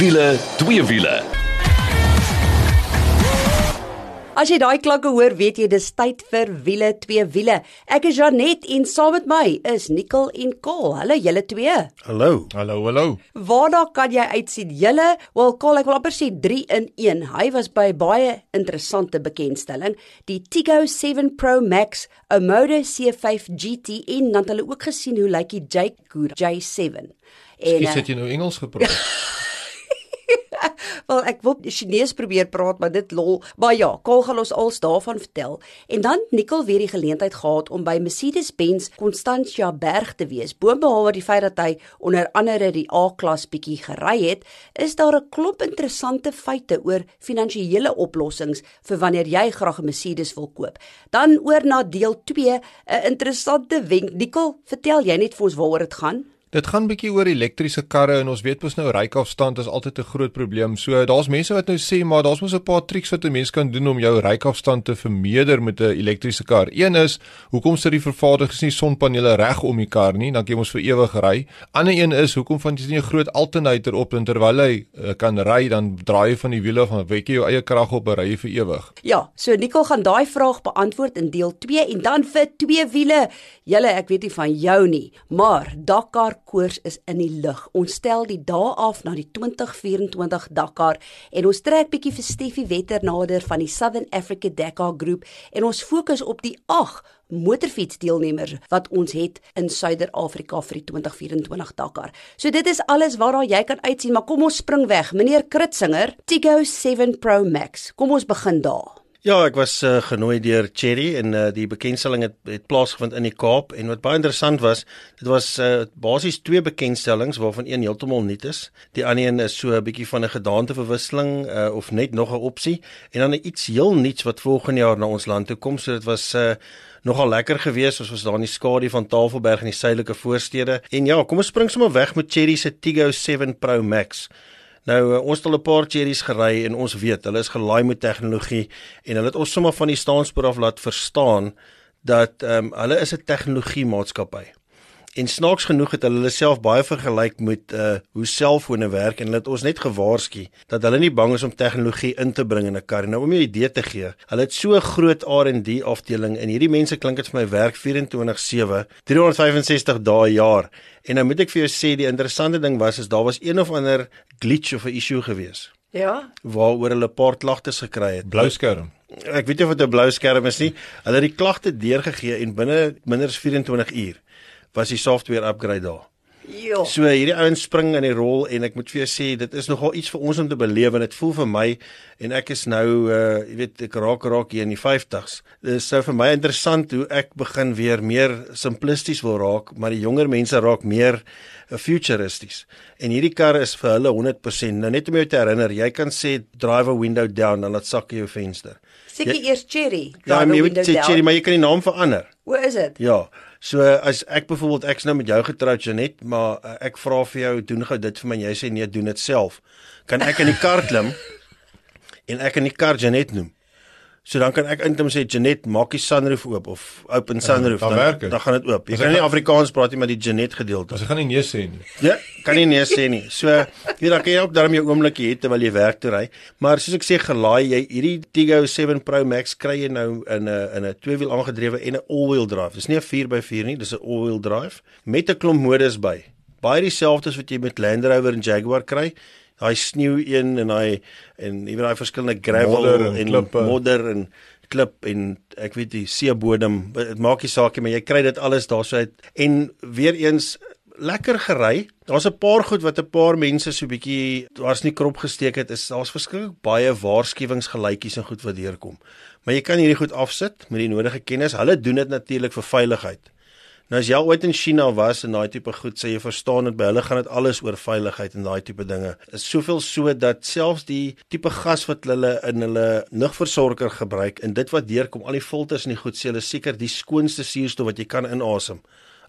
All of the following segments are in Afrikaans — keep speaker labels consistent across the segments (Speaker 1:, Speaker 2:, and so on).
Speaker 1: Wiele, twee wiele.
Speaker 2: As jy daai klanke hoor, weet jy dis tyd vir wiele twee wiele. Ek is Janet en saam met my is Nicole en Cole. Hallo julle twee.
Speaker 3: Hallo.
Speaker 4: Hallo, hallo.
Speaker 2: Waarna kan jy uitsien? Julle, wel Cole, ek wil amper sê 3 in 1. Hy was by baie interessante bekendstelling, die Tiggo 7 Pro Max, 'n Moto C5 GT en dan het hulle ook gesien hoe lyk die Jaguar J7.
Speaker 4: Ek
Speaker 2: eh,
Speaker 4: sê jy nou Engels gepraat.
Speaker 2: Wel ek wil Chinees probeer praat, maar dit lol. Maar ja, Kaal gaan ons als daarvan vertel. En dan Nicole weer die geleentheid gehad om by Mercedes-Benz Constantia Berg te wees. Boonbehalwe die feit dat hy onder andere die A-klas bietjie gery het, is daar 'n klomp interessante feite oor finansiële oplossings vir wanneer jy graag 'n Mercedes wil koop. Dan oor na deel 2, 'n interessante wenk. Nicole, vertel jy net vir ons waaroor dit gaan?
Speaker 4: Dit gaan bietjie oor elektriese karre en ons weet mos nou rykafstand is altyd 'n groot probleem. So daar's mense wat nou sê maar daar's mos 'n paar triks wat 'n mens kan doen om jou rykafstand te vermeerder met 'n elektriese kar. Een is hoekom sit die vervaardigers nie sonpanele reg om die kar nie, dan kan jy mos vir ewig ry. Ander een is hoekom van jy nie 'n groot alternator op en terwyl hy uh, kan ry dan draai jy van die wiele van wek jy jou eie krag op en ry vir ewig.
Speaker 2: Ja, so Nicole gaan daai vraag beantwoord in deel 2 en dan vir twee wiele. Julle, ek weet nie van jou nie, maar Dakar koers is in die lug. Ons stel die dae af na die 2024 Dakar en ons trek bietjie vir Steffie Wetter nader van die Southern Africa Dakar groep en ons fokus op die 8 motorfietsdeelnemers wat ons het in Suider-Afrika vir die 2024 Dakar. So dit is alles waarna jy kan uitsien, maar kom ons spring weg. Meneer Kritzinger, Tiggo 7 Pro Max. Kom ons begin daar.
Speaker 3: Ja, ek was uh, genooi deur Cherry en uh, die bekendstelling het, het plaasgevind in die Kaap en wat baie interessant was, dit was uh, basies twee bekendstellings waarvan een heeltemal nuut is. Die ander een is so 'n bietjie van 'n gedaanteverwisseling uh, of net nog 'n opsie en dan iets heel nuuts wat volgende jaar na ons land toe kom. So dit was uh, nogal lekker geweest as ons daar in die skadu van Tafelberg in die suidelike voorstede. En ja, kom ons spring sommer weg met Cherry se Tiggo 7 Pro Max. Nou uh, ons het al 'n paar cherries gery en ons weet hulle is gelaai met tegnologie en hulle het ons sommer van die staanspoor af laat verstaan dat ehm um, hulle is 'n tegnologie maatskappy. En snaaks genoeg het hulle hulle self baie vergelyk met uh hoe selfone werk en hulle het ons net gewaarsku dat hulle nie bang is om tegnologie in te bring in 'n kar. Nou om 'n idee te gee, hulle het so groot R&D afdeling en hierdie mense klink dit vir my werk 24/7, 365 dae 'n jaar. En nou moet ek vir jou sê die interessante ding was is daar was een of ander glitch of 'n issue gewees.
Speaker 2: Ja.
Speaker 3: Waaroor hulle 'n paar klagtes gekry het.
Speaker 4: Blou skerm.
Speaker 3: Ek weet nie of dit 'n blou skerm is nie. Hulle het die klagte deurgegee en binne minder as 24 uur was die software upgrade daar.
Speaker 2: Jo.
Speaker 3: So hierdie ouens spring in die rol en ek moet vir jou sê dit is nogal iets vir ons om te beleef en dit voel vir my en ek is nou uh jy weet ek raak raak hier in die 50s. Dit is so vir my interessant hoe ek begin weer meer simplisties wil raak, maar die jonger mense raak meer uh, futuristies. En hierdie kar is vir hulle 100%. Nou net om jou te herinner, jy kan sê drive a window down en laat sak jy jou venster.
Speaker 2: Seker eers Cherry.
Speaker 3: Ja, jy moet sê cherry, maar jy kan die naam verander.
Speaker 2: Hoe is dit?
Speaker 3: Ja. So as ek byvoorbeeld ek's nou met jou getroud Janet, maar uh, ek vra vir jou doen gou dit vir my en jy sê nee, doen dit self. Kan ek in die kar klim en ek in die kar Janet noem? So dan kan ek intom sê Janet, maak die sunroof oop of open sunroof
Speaker 4: dan werk dit.
Speaker 3: dan gaan dit oop. Jy
Speaker 4: As
Speaker 3: kan nie Afrikaans praat nie maar die Janet gedeelte.
Speaker 4: Ek gaan nie nee sê nie.
Speaker 3: Ja, kan nie nee sê nie. So, jy weet dan kan jy ook daarmee jou oomblikie hê terwyl jy werk toe ry. Maar soos ek sê, gelaai jy hierdie Tiggo 7 Pro Max kry jy nou in 'n in 'n tweewiel aangedrewe en 'n all-wheel drive. Dis nie 'n 4x4 nie, dis 'n all-wheel drive met 'n klomp modus by. Baie dieselfde as wat jy met Land Rover en Jaguar kry. Daai sneeu een en daai en jy weet daai verskillende gravel
Speaker 4: Modder en
Speaker 3: en
Speaker 4: klippe.
Speaker 3: modder en klip en ek weet die seebodem dit maak nie saak nie maar jy kry dit alles daarso uit en weer eens lekker gery. Daar's 'n paar goed wat 'n paar mense so bietjie daar's nie krop gesteek het is daar's verskriklik baie waarskuwingsgeluitjies en goed wat deurkom. Maar jy kan hierdie goed afsit met die nodige kennis. Hulle doen dit natuurlik vir veiligheid. Nou as jy al ooit in China was en daai tipe goed sê jy verstaan dit by hulle gaan dit alles oor veiligheid en daai tipe dinge. Is soveel so dat selfs die tipe gas wat hulle in hulle lugversorger gebruik en dit wat deurkom al die filters en die goed sê hulle seker die skoonste suurstof wat jy kan inasem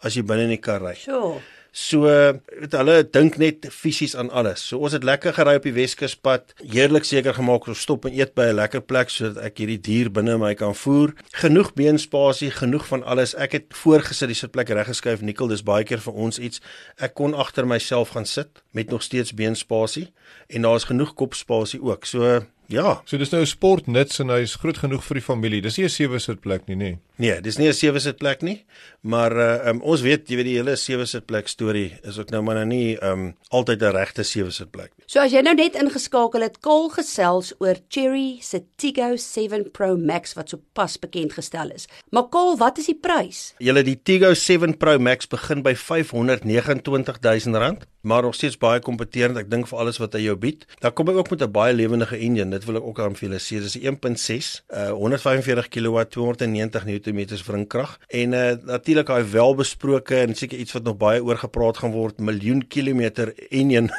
Speaker 3: as jy binne in die kar ry.
Speaker 2: Sjoe.
Speaker 3: So weet hulle dink net fisies aan alles. So ons het lekker gery op die Weskuspad, heerlik seker gemaak ons stop en eet by 'n lekker plek sodat ek hierdie dier binne my kan voer. Genoeg beenspasie, genoeg van alles. Ek het voorgesit die sitplek reggeskuif. Nikkel, dis baie keer vir ons iets. Ek kon agter myself gaan sit met nog steeds beenspasie en daar's genoeg kopspasie ook. So Ja.
Speaker 4: So dis nou 'n sportnuts en hy's groot genoeg vir die familie. Dis nie 'n sewe sit plek nie, nê?
Speaker 3: Nee, dis nie 'n sewe sit plek nie. Maar uh um, ons weet, jy weet die hele sewe sit plek storie is ook nou maar nou nie um altyd 'n regte sewe sit plek nie.
Speaker 2: So as jy nou net ingeskakel het, kol gesels oor Cherry se Tiggo 7 Pro Max wat sopas bekend gestel is. Maar kol, wat is die prys?
Speaker 3: Julle die Tiggo 7 Pro Max begin by R529 000, maar nog steeds baie kompeterend. Ek dink vir alles wat hy jou bied. Dan kom hy ook met 'n baie lewendige engine. Dit wil ek ook aan vir julle sê. Dis 'n 1.6, uh 145 kW, 290 Nm wringkrag en uh natuurlik daai welbesproke en seker iets wat nog baie oor gepraat gaan word, miljoen kilometer engine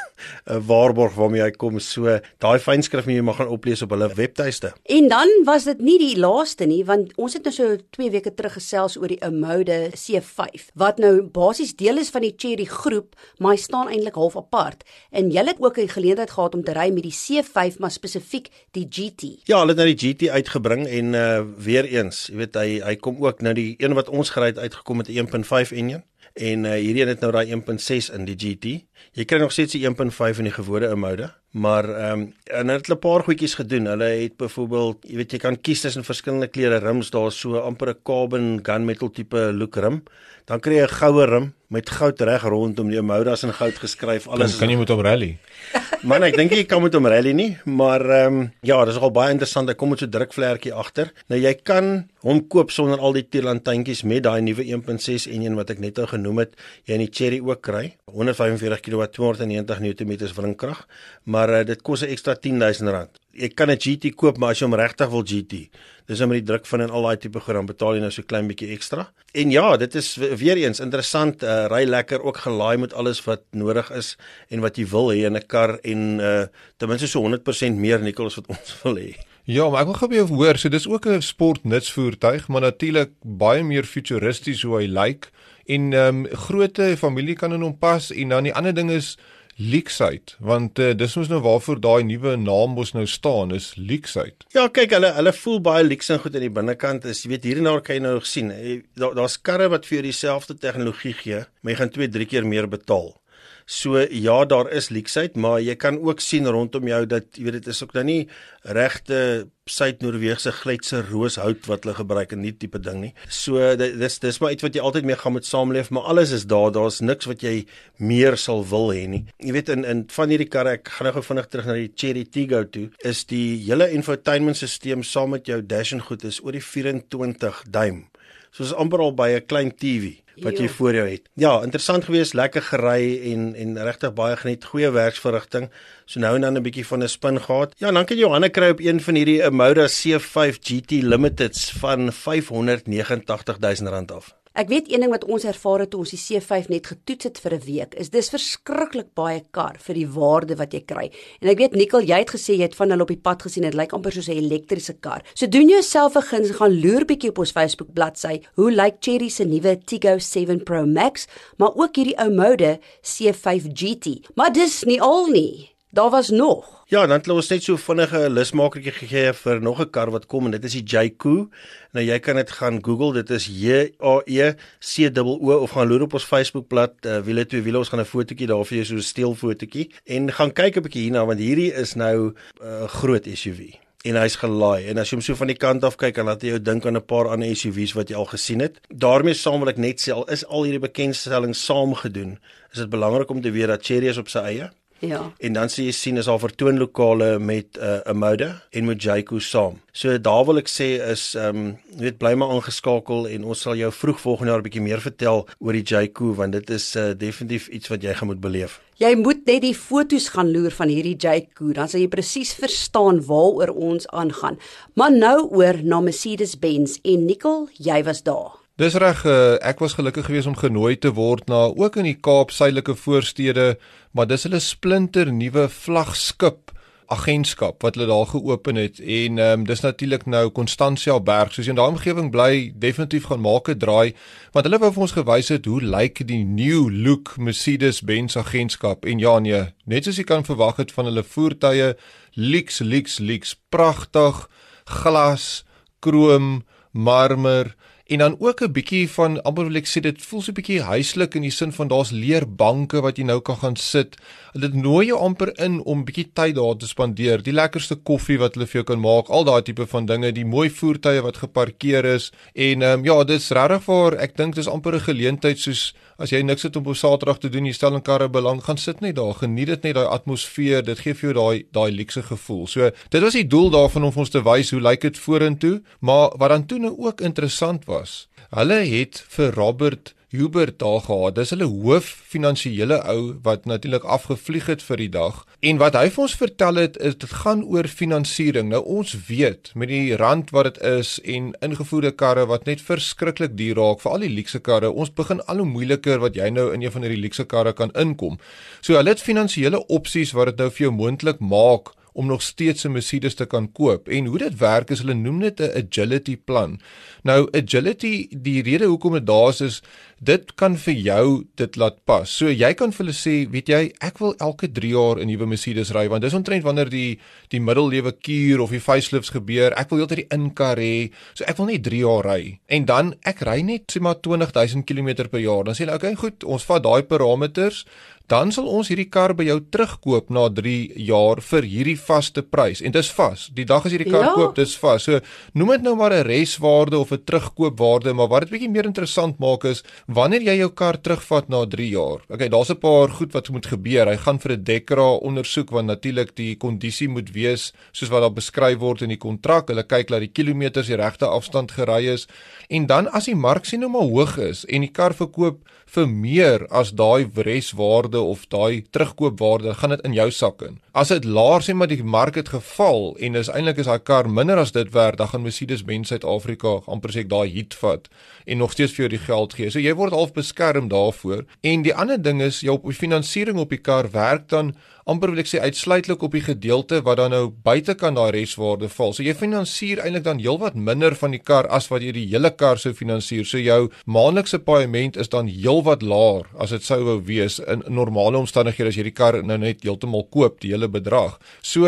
Speaker 3: 'n waarborg waarmee hy kom. So daai fynskrif moet jy maar gaan oplees op hulle webtuiste.
Speaker 2: En dan was dit nie die laaste nie, want ons het nou so 2 weke terug gesels oor die Omode C5 wat nou basies deel is van die Cherry groep, maar hy staan eintlik half apart. En jy het ook 'n geleentheid gehad om te ry met die C5, maar spesifiek die GT.
Speaker 3: Ja, hulle het nou die GT uitgebring en uh weer eens, jy weet hy hy kom ook nou die een wat ons gery het uitgekom met 'n 1.5 engine en uh, hierdie een het nou daai 1.6 in die GT. Jy kry nog steeds die 1.5 in die gewone Omode, maar ehm um, en hulle het 'n paar goedjies gedoen. Hulle het byvoorbeeld, jy weet jy kan kies tussen verskillende kleure rims, daar's so amper 'n carbon gunmetal tipe look rim. Dan kry jy 'n goue rim met goud reg rondom die Omodas in goud geskryf.
Speaker 4: Alles kan, kan jy met hom rally.
Speaker 3: Man, ek dink jy kan met hom rally nie, maar ehm um, ja, dis al baie interessant. Hy kom met so 'n drukvlekkie agter. Nou jy kan hom koop sonder al die tierlantuintjies met daai nuwe 1.6 enjin wat ek net nou genoem het. Jy in die Cherry ook kry. 145 kW 290 Nm wringkrag, maar uh, dit kos 'n ekstra R10000. Jy kan 'n GT koop, maar as jy hom regtig wil GT, dis nou met die druk van en al daai tipe gram betaal jy nou so klein bietjie ekstra. En ja, dit is weer eens interessant, uh, ry lekker ook gelaai met alles wat nodig is en wat jy wil hê in 'n kar en uh, ten minste so 100% meer nikkel as wat ons wil hê.
Speaker 4: Ja, maar ek wil gou by jou hoor, so dis ook 'n sportnutsvoertuig, maar natuurlik baie meer futuristies hoe hy lyk en ehm um, grootte familie kan in hom pas en dan die ander ding is Leakside want uh, dis mos nou waarvoor daai nuwe naam mos nou staan is Leakside.
Speaker 3: Ja, kyk hulle hulle voel baie leaks en goed aan die binnekant is jy weet hier en daar kan jy nou sien daar's daar karre wat vir dieselfde tegnologie gee, maar jy gaan 2, 3 keer meer betaal. So ja, daar is leaksheid, maar jy kan ook sien rondom jou dat jy weet dit is ook nou nie regte Suid-Noorweegse gletse rooshout wat hulle gebruik in die tipe ding nie. So dis dis maar iets wat jy altyd mee gaan met saamleef, maar alles is daar. Daar's niks wat jy meer sal wil hê nie. Jy weet in in van hierdie karre, ek gaan nou gou vinnig terug na die Cherry Tiggo toe, is die hele infotainmentstelsel saam met jou dash en goed is oor die 24 duim. So is amper al by 'n klein TV wat jy voor jou het. Ja, interessant geweest, lekker gery en en regtig baie geniet, goeie werksverrigting. So nou en dan 'n bietjie van 'n spin gehad. Ja, dan kan jy Johanna kry op een van hierdie Amoda C5 GT Limiteds van R589 000 af.
Speaker 2: Ek weet een ding wat ons ervaar het toe ons die C5 net getoets het vir 'n week, is dis verskriklik baie kar vir die waarde wat jy kry. En ek weet Nikkel, jy het gesê jy het van hulle op die pad gesien, dit lyk amper soos 'n elektriese kar. So doen jouself 'n guns gaan loer bietjie op ons Facebook bladsy. Hoe lyk Cherry se nuwe Tiggo 7 Pro Max, maar ook hierdie ou mode C5 GT. Maar dis nie al nie. Daar was nog.
Speaker 3: Ja, dan het ons net so vinnige lusmakertjie gegee vir nog 'n kar wat kom en dit is die Jayco. Nou jy kan dit gaan Google, dit is J A E C O O of gaan loer op ons Facebookblad, uh, wiele twee wiele, ons gaan 'n fotootjie daar vir jou so 'n steel fotootjie en gaan kyk 'n bietjie hierna want hierdie is nou 'n uh, groot SUV en hy's gelaai en as jy hom so van die kant af kyk dan laat jy jou dink aan 'n paar ander SUV's wat jy al gesien het. daarmee saam wil ek net sê al is al hierdie bekendstellings saam gedoen, is dit belangrik om te weet dat Cherry is op sy eie.
Speaker 2: Ja.
Speaker 3: En dan sien jy sien is al vertoonlokale met 'n uh, 'n mode en met Jayco saam. So daar wil ek sê is ehm um, jy weet bly maar aangeskakel en ons sal jou vroeg volgende jaar 'n bietjie meer vertel oor die Jayco want dit is uh, definitief iets wat jy gaan moet beleef.
Speaker 2: Jy moet net die fotos gaan loer van hierdie Jayco dan sal jy presies verstaan waaroor ons aangaan. Maar nou oor na Mercedes-Benz en Nicole, jy was daar.
Speaker 4: Dis reg, uh, ek was gelukkig geweest om genooi te word na ook in die Kaap suidelike voorstede, maar dis hulle splinter nuwe vlaggenskip agentskap wat hulle daar geopen het en um, dis natuurlik nou Constantia Berg. Soos jy in daai omgewing bly, definitief gaan maak 'n draai want hulle wou vir ons gewys het hoe lyk die new look Mercedes-Benz agentskap en ja nee, net soos jy kan verwag het van hulle voertuie, lyks lyks lyks pragtig, glas, krom, marmer en dan ook 'n bietjie van amper wil ek sê dit voel so 'n bietjie huislik in die sin van daar's leerbanke wat jy nou kan gaan sit. Dit nooi jou amper in om bietjie tyd daar te spandeer. Die lekkerste koffie wat hulle vir jou kan maak, al daai tipe van dinge, die mooi voertuie wat geparkeer is en ehm um, ja, dit's regtig vir ek dink dis amper 'n geleentheid soos as jy niks het om op Saterdag te doen, jy stel 'n karre belang, gaan sit net daar, geniet dit net daai atmosfeer, dit gee vir jou daai daai luukse gevoel. So, dit was die doel daarvan om ons te wys hoe lyk dit vorentoe, maar wat dan toe nou ook interessant was. Hulle het vir Robert Hubert daar gehad. Dis hulle hoof finansiële ou wat natuurlik afgevlieg het vir die dag. En wat hy vir ons vertel het is dit gaan oor finansiering. Nou ons weet met die rand wat dit is en ingevoerde karre wat net verskriklik duur raak vir al die luukse karre. Ons begin al hoe moeiliker wat jy nou in een van hierdie luukse karre kan inkom. So hulle het finansiële opsies wat dit nou vir jou moontlik maak om nog steeds 'n Mercedes te kan koop. En hoe dit werk is hulle noem dit 'n agility plan. Nou agility, die rede hoekom dit daar is is dit kan vir jou dit laat pas. So jy kan vir hulle sê, weet jy, ek wil elke 3 jaar 'n nuwe Mercedes ry want dis omtrent wanneer die die middellewe kuur of die facelifts gebeur. Ek wil heeltyd die inkar hê. So ek wil net 3 jaar ry. En dan ek ry net sê maar 20000 km per jaar. Dan sê hulle, "Oké, okay, goed, ons vat daai parameters dan sal ons hierdie kar by jou terugkoop na 3 jaar vir hierdie vaste prys en dis vas. Die dag as jy die kar ja. koop, dis vas. So noem dit nou maar 'n reswaarde of 'n terugkoopwaarde, maar wat dit bietjie meer interessant maak is wanneer jy jou kar terugvat na 3 jaar. Okay, daar's 'n paar goed wat moet gebeur. Hy gaan vir 'n dekra ondersoek want natuurlik die kondisie moet wees soos wat daar beskryf word in die kontrak. Hulle kyk dat die kilometers die regte afstand gery is en dan as die mark sien nou maar hoog is en die kar verkoop vir meer as daai reswaarde of daai terugkoopwaarde, gaan dit in jou sak in. As dit laer sê maar die mark het geval en is eintlik is daai kar minder as dit werd, dan gaan Mercedes-Benz Suid-Afrika amper sê daai hit vat en nog steeds vir jou die geld gee. So jy word half beskerm daarvoor. En die ander ding is jou op die finansiering op die kar werk dan amper wil ek sê uitsluitlik op die gedeelte wat dan nou buite kan daai reswaarde val. So jy finansier eintlik dan heelwat minder van die kar as wat jy die hele kar sou finansier. So jou maandelikse paaiement is dan heelwat laer as dit sou wou wees in normale omstandighede as jy die kar nou net heeltemal koop die hele bedrag. So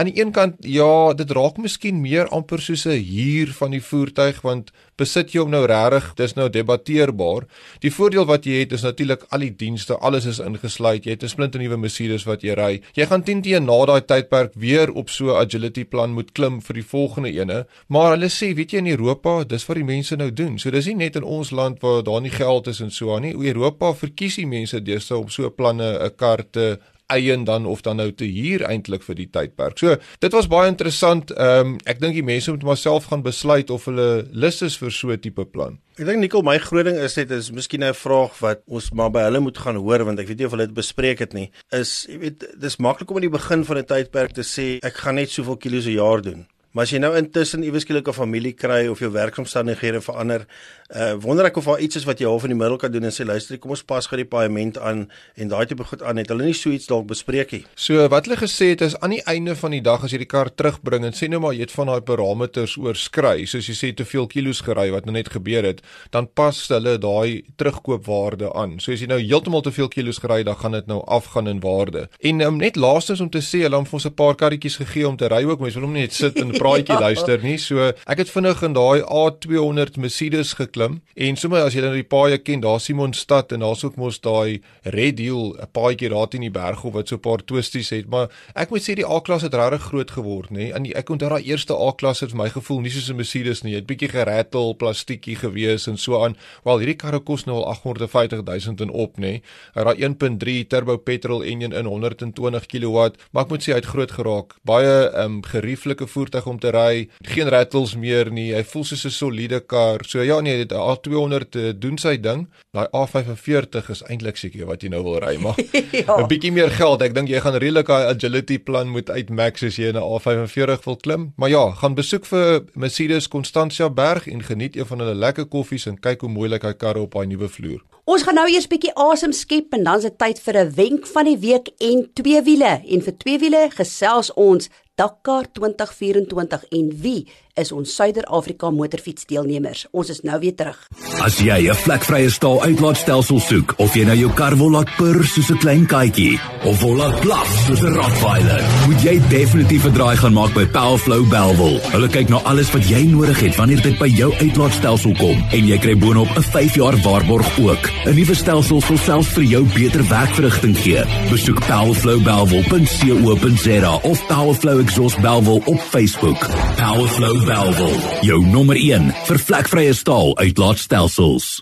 Speaker 4: aan die een kant ja, dit raak miskien meer amper soos 'n huur van die voertuig want besit jy hom nou regtig, dis nou debatteerbaar. Die voordeel wat jy het is natuurlik al die dienste, alles is ingesluit. Jy het 'n splinte nuwe Mercedes wat jy ry. Jy gaan teen teen na daai tydperk weer op so 'n agility plan moet klim vir die volgende ene. Maar hulle sê, weet jy in Europa, dis wat die mense nou doen. So dis nie net in ons land waar daar nie geld is en so aan nie. Europa verkies die mense deesdae om so planne 'n kar te eien dan of dan nou te huur eintlik vir die tydperk. So, dit was baie interessant. Ehm um, ek dink die mense moet maar self gaan besluit of hulle lus is vir so 'n tipe plan.
Speaker 3: Ek dink Nicole, my groot ding is net is miskien 'n vraag wat ons maar by hulle moet gaan hoor want ek weet nie of hulle dit bespreek het nie. Is jy weet, dis maklik om aan die begin van 'n tydperk te sê ek gaan net soveel kilos 'n jaar doen. Maar as jy nou intussen iewes skielik 'n familie kry of jou werkomstandighede verander, uh wonder ek of daar iets is wat jy half in die middel kan doen en sê luister, kom ons pas gou die paaiement aan en daai tipe goed aan. Het hulle nie so iets dalk bespreek nie?
Speaker 4: So wat hulle gesê het is aan die einde van die dag as jy die kar terugbring en sê nou maar jy het van daai parameters oorskry, soos jy sê te veel kilos gery wat nou net gebeur het, dan pas hulle daai terugkoopwaarde aan. So as jy nou heeltemal te veel kilos gery, dan gaan dit nou afgaan in waarde. En um, net laastens om te sê, hulle het ons 'n paar karretjies gegee om te ry ook, mense wil hom net sit en praatjie luister nie. So ek het vinnig in daai A200 Mercedes geklim en sommer as jy nou die paaie ken, daar Simonstad en daar's ook mos daai Red Hill, 'n paadjie daar teen die berg of wat so 'n paar twisties het, maar ek moet sê die A-klas het regtig groot geword, nê. En ek onthou daai eerste A-klas het vir my gevoel nie soos 'n Mercedes nie. Dit bietjie gerattel, plastiekie gewees en so aan. Wel hierdie karre kos nou al 850 000 en op, nê. Daai 1.3 turbo petrol enjin in 120 kW, maar ek moet sê hy het groot geraak. Baie ehm um, gerieflike voertuig om te ry, geen rattles meer nie. Hy voel soos 'n soliede kar. So ja nee, dit A200 uh, doen sy ding. Daai A45 is eintlik seker wat jy nou wil ry, maar 'n ja. bietjie meer geld. Ek dink jy gaan redelik daai agility plan moet uitmax as jy in 'n A45 wil klim. Maar ja, gaan besoek vir Mercedes Constantia Berg en geniet een van hulle lekker koffies en kyk hoe mooi lyk hy karre op daai nuwe vloer.
Speaker 2: Ons gaan nou eers bietjie asem skep en dan is dit tyd vir 'n wenk van die week en twee wiele. En vir twee wiele gesels ons Dakar 2024 en wie is ons Suider-Afrika motorfietsdeelnemers. Ons is nou weer terug.
Speaker 1: As jy 'n vlekvrye staal uitlaatstelsel soek of jy nou jou kar wil laat purr soos 'n klein katjie of wil laat blaf soos 'n rottweiler, moet jy definitief 'n draai gaan maak by Powerflow Belwel. Hulle kyk na alles wat jy nodig het wanneer dit by jou uitlaatstelsel kom en jy kry boonop 'n 5 jaar waarborg ook. 'n Nuwe stelsel sal selfs vir jou beter werkverrigting gee. Besoek powerflowbelwel.co.za of Powerflow Exhaust Belwel op Facebook. Powerflow Belwel, jou nommer 1 vir vlekvrye staal uitlaatstelsels.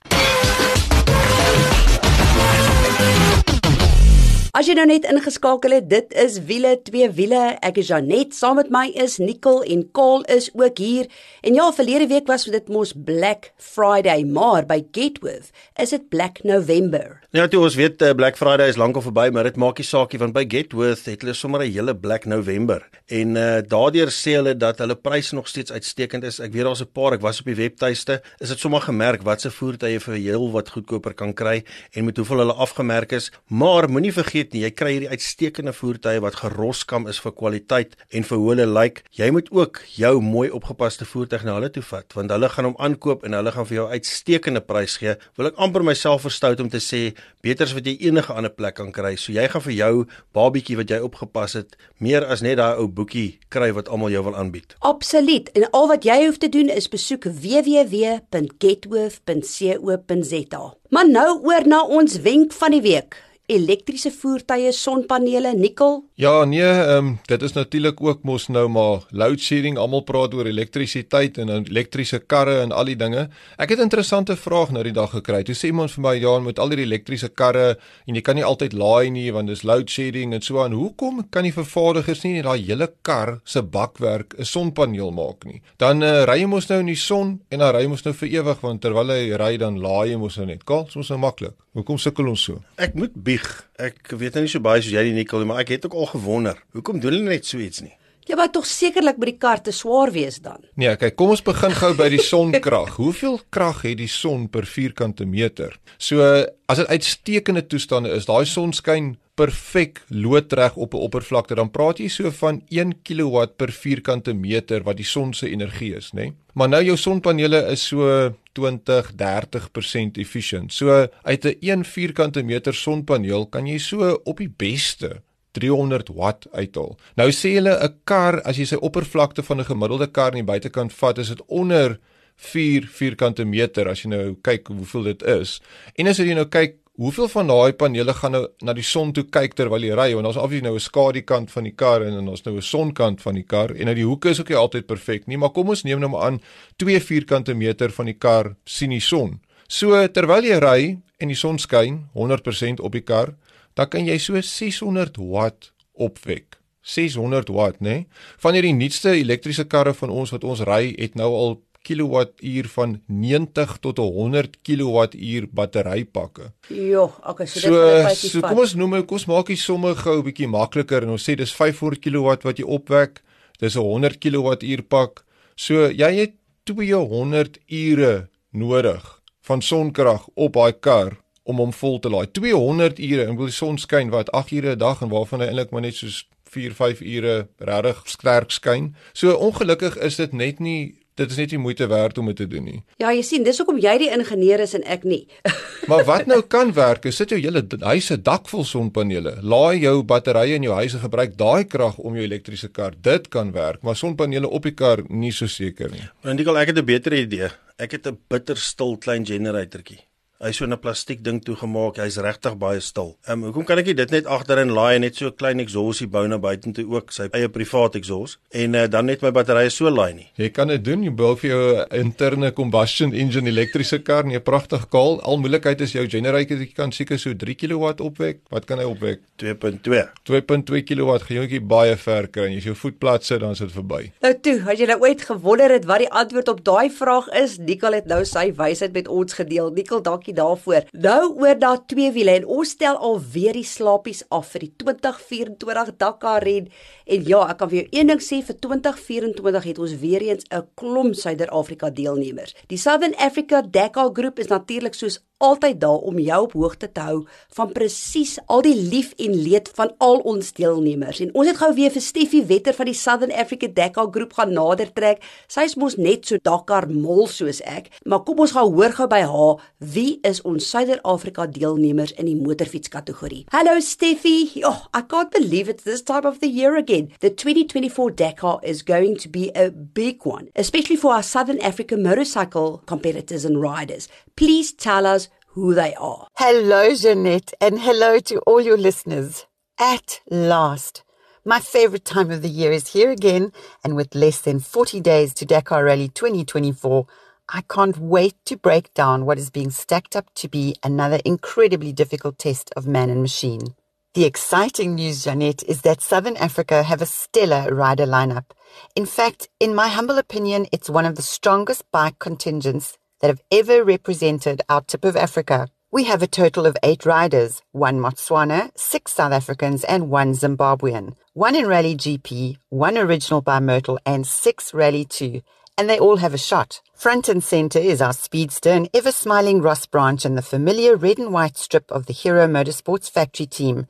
Speaker 2: As jy nou net ingeskakel het, dit is wiele, twee wiele. Ek is Janet, saam met my is Nicole en Kaal is ook hier. En ja, verlede week was dit mos Black Friday, maar by Getworth is dit Black November.
Speaker 3: Ja, toe ons weet uh, Black Friday is lankal verby, maar dit maak nie saakie want by Getworth het hulle sommer 'n hele Black November. En uh daardeur sê hulle dat hulle pryse nog steeds uitstekend is. Ek weet daar's 'n paar, ek was op die webtuiste, is dit sommer gemerk wat se voertuie vir heel wat goedkoper kan kry en met hoeveel hulle afgemerk is. Maar moenie vergeet nie, jy kry hierdie uitstekende voertuie wat geroskam is vir kwaliteit en vir hoe hulle lyk. Like. Jy moet ook jou mooi opgepaste voertuig na hulle toe vat want hulle gaan hom aankoop en hulle gaan vir jou uitstekende prys gee. Wil ek amper myself verstout om te sê beter as wat jy enige ander plek kan kry. So jy gaan vir jou babietjie wat jy opgepas het, meer as net daai ou boekie kry wat almal jou wil aanbied.
Speaker 2: Absoluut. En al wat jy hoef te doen is besoek www.getworth.co.za. Maar nou oor na ons wenk van die week elektriese voertuie, sonpanele, nikkel?
Speaker 4: Ja, nee, ehm um, dit is natuurlik ook mos nou maar load shedding. Almal praat oor elektrisiteit en elektriese karre en al die dinge. Ek het 'n interessante vraag nou die dag gekry. Toe sê iemand vir my, "Ja, met al hierdie elektriese karre en jy kan nie altyd laai nie want dis load shedding en so aan. Hoekom kan die vervaardigers nie daai hele kar se bakwerk 'n sonpaneel maak nie? Dan uh, ry jy mos nou in die son en dan ry jy mos nou vir ewig want terwyl hy ry dan laai jy mos nou net. Kaal, soos nou maklik. Hoekom sukkel ons so?
Speaker 3: Ek moet bieg. Ek weet nou nie so baie soos jy die Nicole, maar ek het ook al gewonder, hoekom doen hulle net so iets nie?
Speaker 2: Ja, maar tog sekerlik by die kar te swaar wees dan.
Speaker 4: Nee, kyk, kom ons begin gou by die sonkrag. Hoeveel krag het die son per vierkante meter? So, as dit uitstekende toestande is, daai son skyn perfek loodreg op 'n oppervlakte, dan praat jy so van 1 kW per vierkante meter wat die son se energie is, nê? Nee? Maar nou jou sonpanele is so 20-30% efficient. So uit 'n 1 vierkante meter sonpaneel kan jy so op die beste 300 watt uithaal. Nou sê hulle 'n kar as jy sy oppervlakte van 'n gemiddelde kar aan die buitekant vat, is dit onder 4 vierkante meter as jy nou kyk hoeveel dit is. En as jy nou kyk Hoeveel van daai panele gaan nou na die son toe kyk terwyl jy ry? Want ons obviously nou 'n skadukant van die kar en dan ons nou 'n sonkant van die kar en nou die hoeke is ook nie altyd perfek nie, maar kom ons neem nou maar aan 2 vierkante meter van die kar sien die son. So terwyl jy ry en die son skyn 100% op die kar, dan kan jy so 600 watt opwek. 600 watt, né? Nee? Van hierdie nuutste elektriese karre van ons wat ons ry, het nou al kilowattuur van 90 tot 100 kilowattuur batterypakke.
Speaker 2: Jo, okay, so,
Speaker 4: so dit is So kom ons noem kom ons maak die somme gou 'n bietjie makliker en ons sê dis 500 kilowatt wat jy opwek. Dis 'n 100 kilowattuur pak. So jy het 200 ure nodig van sonkrag op daai kar om hom vol te laai. 200 ure en wil die son skyn wat 8 ure 'n dag en waarvan hy eintlik maar net soos 4 5 ure regtig sterk skyn. So ongelukkig is dit net nie dit is net nie moeite werd om dit te doen nie.
Speaker 2: Ja, jy sien, dis hoekom jy die ingenieur is en ek nie.
Speaker 4: maar wat nou kan werk? Is sit jou hele huis se dak vol sonpanele. Laai jou batterye in jou huis en gebruik daai krag om jou elektriese kar. Dit kan werk, maar sonpanele op die kar nie so seker nie.
Speaker 3: Want ek ek het 'n beter idee. Ek het 'n bitterstil klein generatortjie. Hy's so 'n plastiek ding toegemaak. Hy's regtig baie stil. Ehm um, hoekom kan ek nie dit net agterin laai en net so 'n klein exhausie bou na buitentoe ook, sy eie privaat exhaust en uh, dan net my batterye so laai nie.
Speaker 4: Jy kan dit doen, jy bou vir jou interne combustion engine elektriese kar, nie 'n pragtige kaal. Al moeilikheid is jou generator jy kan seker so 3 kW opwek. Wat kan hy opwek?
Speaker 3: 2.2.
Speaker 4: 2.2 kW gaan jy ook baie ver kry en as jy jou voet plat sit dan is dit verby.
Speaker 2: Nou toe, as jy nou ooit gewonder het wat die antwoord op daai vraag is, Nikkel het nou sy wysheid met ons gedeel. Nikkel, dankie daarvoor. Nou oor daai twee wiele en ons stel alweer die slapies af vir die 2024 Dakar ren. En ja, ek kan vir jou een ding sê vir 2024 het ons weer eens 'n klomp Suider-Afrika deelnemers. Die Southern Africa Dakar groep is natuurlik soos altyd daar om jou op hoogte te hou van presies al die lief en leed van al ons deelnemers. En ons het gou weer vir Steffie Wetter van die Southern Africa Dakar groep gaan nader trek. Sy is mos net so Dakar mol soos ek, maar kom ons gaan hoor gou by haar wie is ons Suider-Afrika deelnemers in die motorfiets kategorie. Hallo Steffie. Oh, I can't believe it's this time of the year again. The 2024 Dakar is going to be a big one, especially for our Southern Africa motorcycle competitors and riders. Please tell us who they are.
Speaker 5: Hello, Jeanette, and hello to all your listeners. At last, my favorite time of the year is here again, and with less than 40 days to Dakar Rally 2024, I can't wait to break down what is being stacked up to be another incredibly difficult test of man and machine. The exciting news, Jeanette, is that Southern Africa have a stellar rider lineup. In fact, in my humble opinion, it's one of the strongest bike contingents that have ever represented our tip of Africa. We have a total of eight riders, one Botswana, six South Africans, and one Zimbabwean, one in Rally GP, one original bimodal, and six Rally 2, and they all have a shot. Front and center is our speedster and ever smiling Ross Branch and the familiar red and white strip of the Hero Motorsports factory team.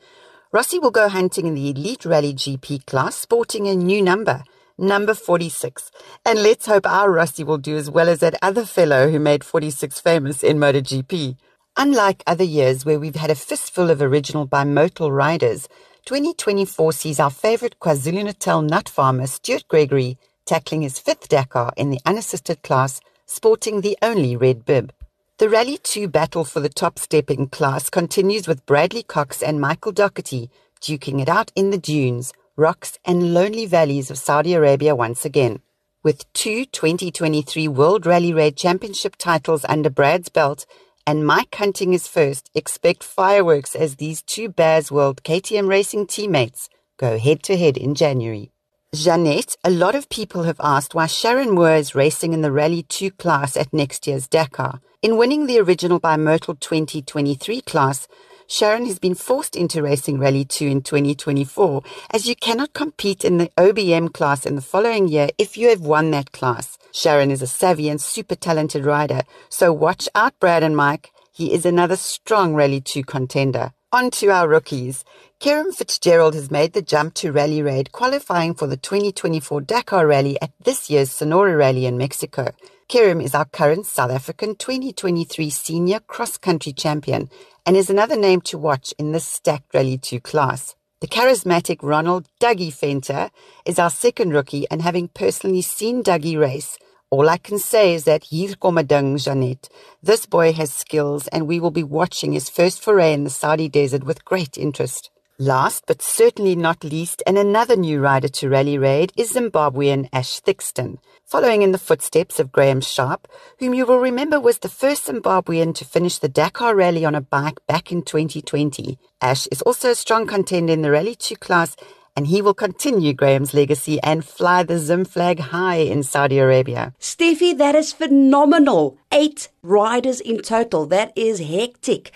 Speaker 5: Rossi will go hunting in the Elite Rally GP class, sporting a new number number 46. And let's hope our Rusty will do as well as that other fellow who made 46 famous in MotoGP. Unlike other years where we've had a fistful of original bimodal riders, 2024 sees our favourite KwaZulu-Natal nut farmer Stuart Gregory tackling his fifth Dakar in the unassisted class, sporting the only red bib. The Rally 2 battle for the top stepping class continues with Bradley Cox and Michael Doherty duking it out in the dunes, rocks, and lonely valleys of Saudi Arabia once again. With two 2023 World Rally Raid Championship titles under Brad's belt and Mike hunting his first, expect fireworks as these two Bears World KTM racing teammates go head to head in January. Jeanette, a lot of people have asked why Sharon Moore is racing in the Rally 2 class at next year's Dakar. In winning the original bimodal 2023 class, Sharon has been forced into racing Rally 2 in 2024, as you cannot compete in the OBM class in the following year if you have won that class. Sharon is a savvy and super talented rider, so watch out, Brad and Mike. He is another strong Rally 2 contender. On to our rookies. Kieran Fitzgerald has made the jump to Rally Raid, qualifying for the 2024 Dakar Rally at this year's Sonora Rally in Mexico. Kerem is our current South African 2023 Senior Cross Country Champion and is another name to watch in this stacked Rally 2 class. The charismatic Ronald Dougie Fenter is our second rookie, and having personally seen Dougie race, all I can say is that hier kom ding, Jeanette. This boy has skills, and we will be watching his first foray in the Saudi desert with great interest. Last but certainly not least, and another new rider to Rally Raid is Zimbabwean Ash Thixton, following in the footsteps of Graham Sharp, whom you will remember was the first Zimbabwean to finish the Dakar Rally on a bike back in 2020. Ash is also a strong contender in the Rally 2 class, and he will continue Graham's legacy and fly the Zim flag high in Saudi Arabia.
Speaker 2: Steffi, that is phenomenal. Eight riders in total. That is hectic.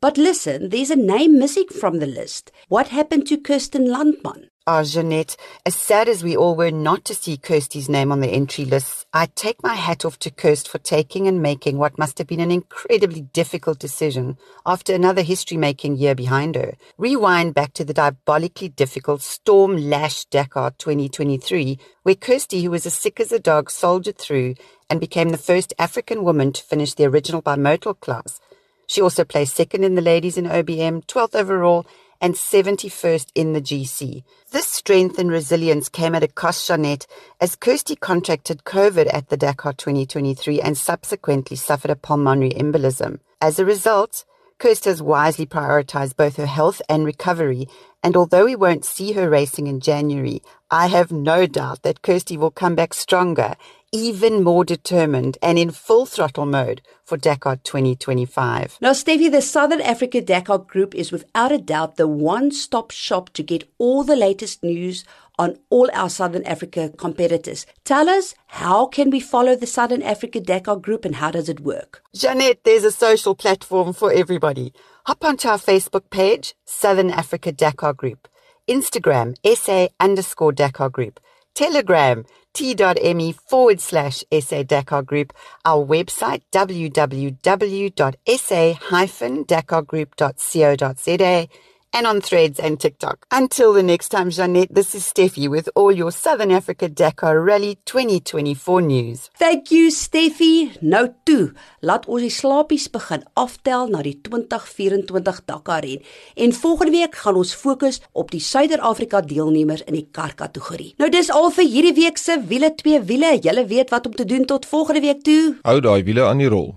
Speaker 2: But listen, there's a name missing from the list. What happened to Kirsten Landman?
Speaker 5: Ah, oh, Jeanette, as sad as we all were not to see Kirsty's name on the entry list, I take my hat off to Kirst for taking and making what must have been an incredibly difficult decision after another history making year behind her. Rewind back to the diabolically difficult Storm Lash Dakar 2023, where Kirsty, who was as sick as a dog, soldiered through and became the first African woman to finish the original bimodal class. She also placed second in the ladies in OBM, 12th overall, and 71st in the GC. This strength and resilience came at a cost, Jeanette, as Kirsty contracted COVID at the Dakar 2023 and subsequently suffered a pulmonary embolism. As a result, Kirsty has wisely prioritized both her health and recovery, and although we won't see her racing in January, I have no doubt that Kirsty will come back stronger, even more determined, and in full throttle mode for Dakar 2025.
Speaker 2: Now, Stevie, the Southern Africa Dakar Group is without a doubt the one stop shop to get all the latest news on all our Southern Africa competitors. Tell us, how can we follow the Southern Africa Dakar Group and how does it work?
Speaker 5: Jeanette, there's a social platform for everybody. Hop onto our Facebook page, Southern Africa Dakar Group, Instagram, SA underscore Dakar Group, Telegram, t.me forward slash SA Dakar Group, our website, www.sa-dakargroup.co.za, and on threads and TikTok. Until the next time, Jeanette, this is Steffi with all your Southern Africa Dakar Rally 2024 news.
Speaker 2: Thank you, Steffi. Nou toe, laat ons die slapies begin aftel na die 2024 Dakar ren. En volgende week gaan ons fokus op die Suider-Afrika deelnemers in die kar kategorie. Nou dis al vir hierdie week se wiele twee wiele. Julle weet wat om te doen tot volgende week toe.
Speaker 4: Hou daai wiele aan die rol.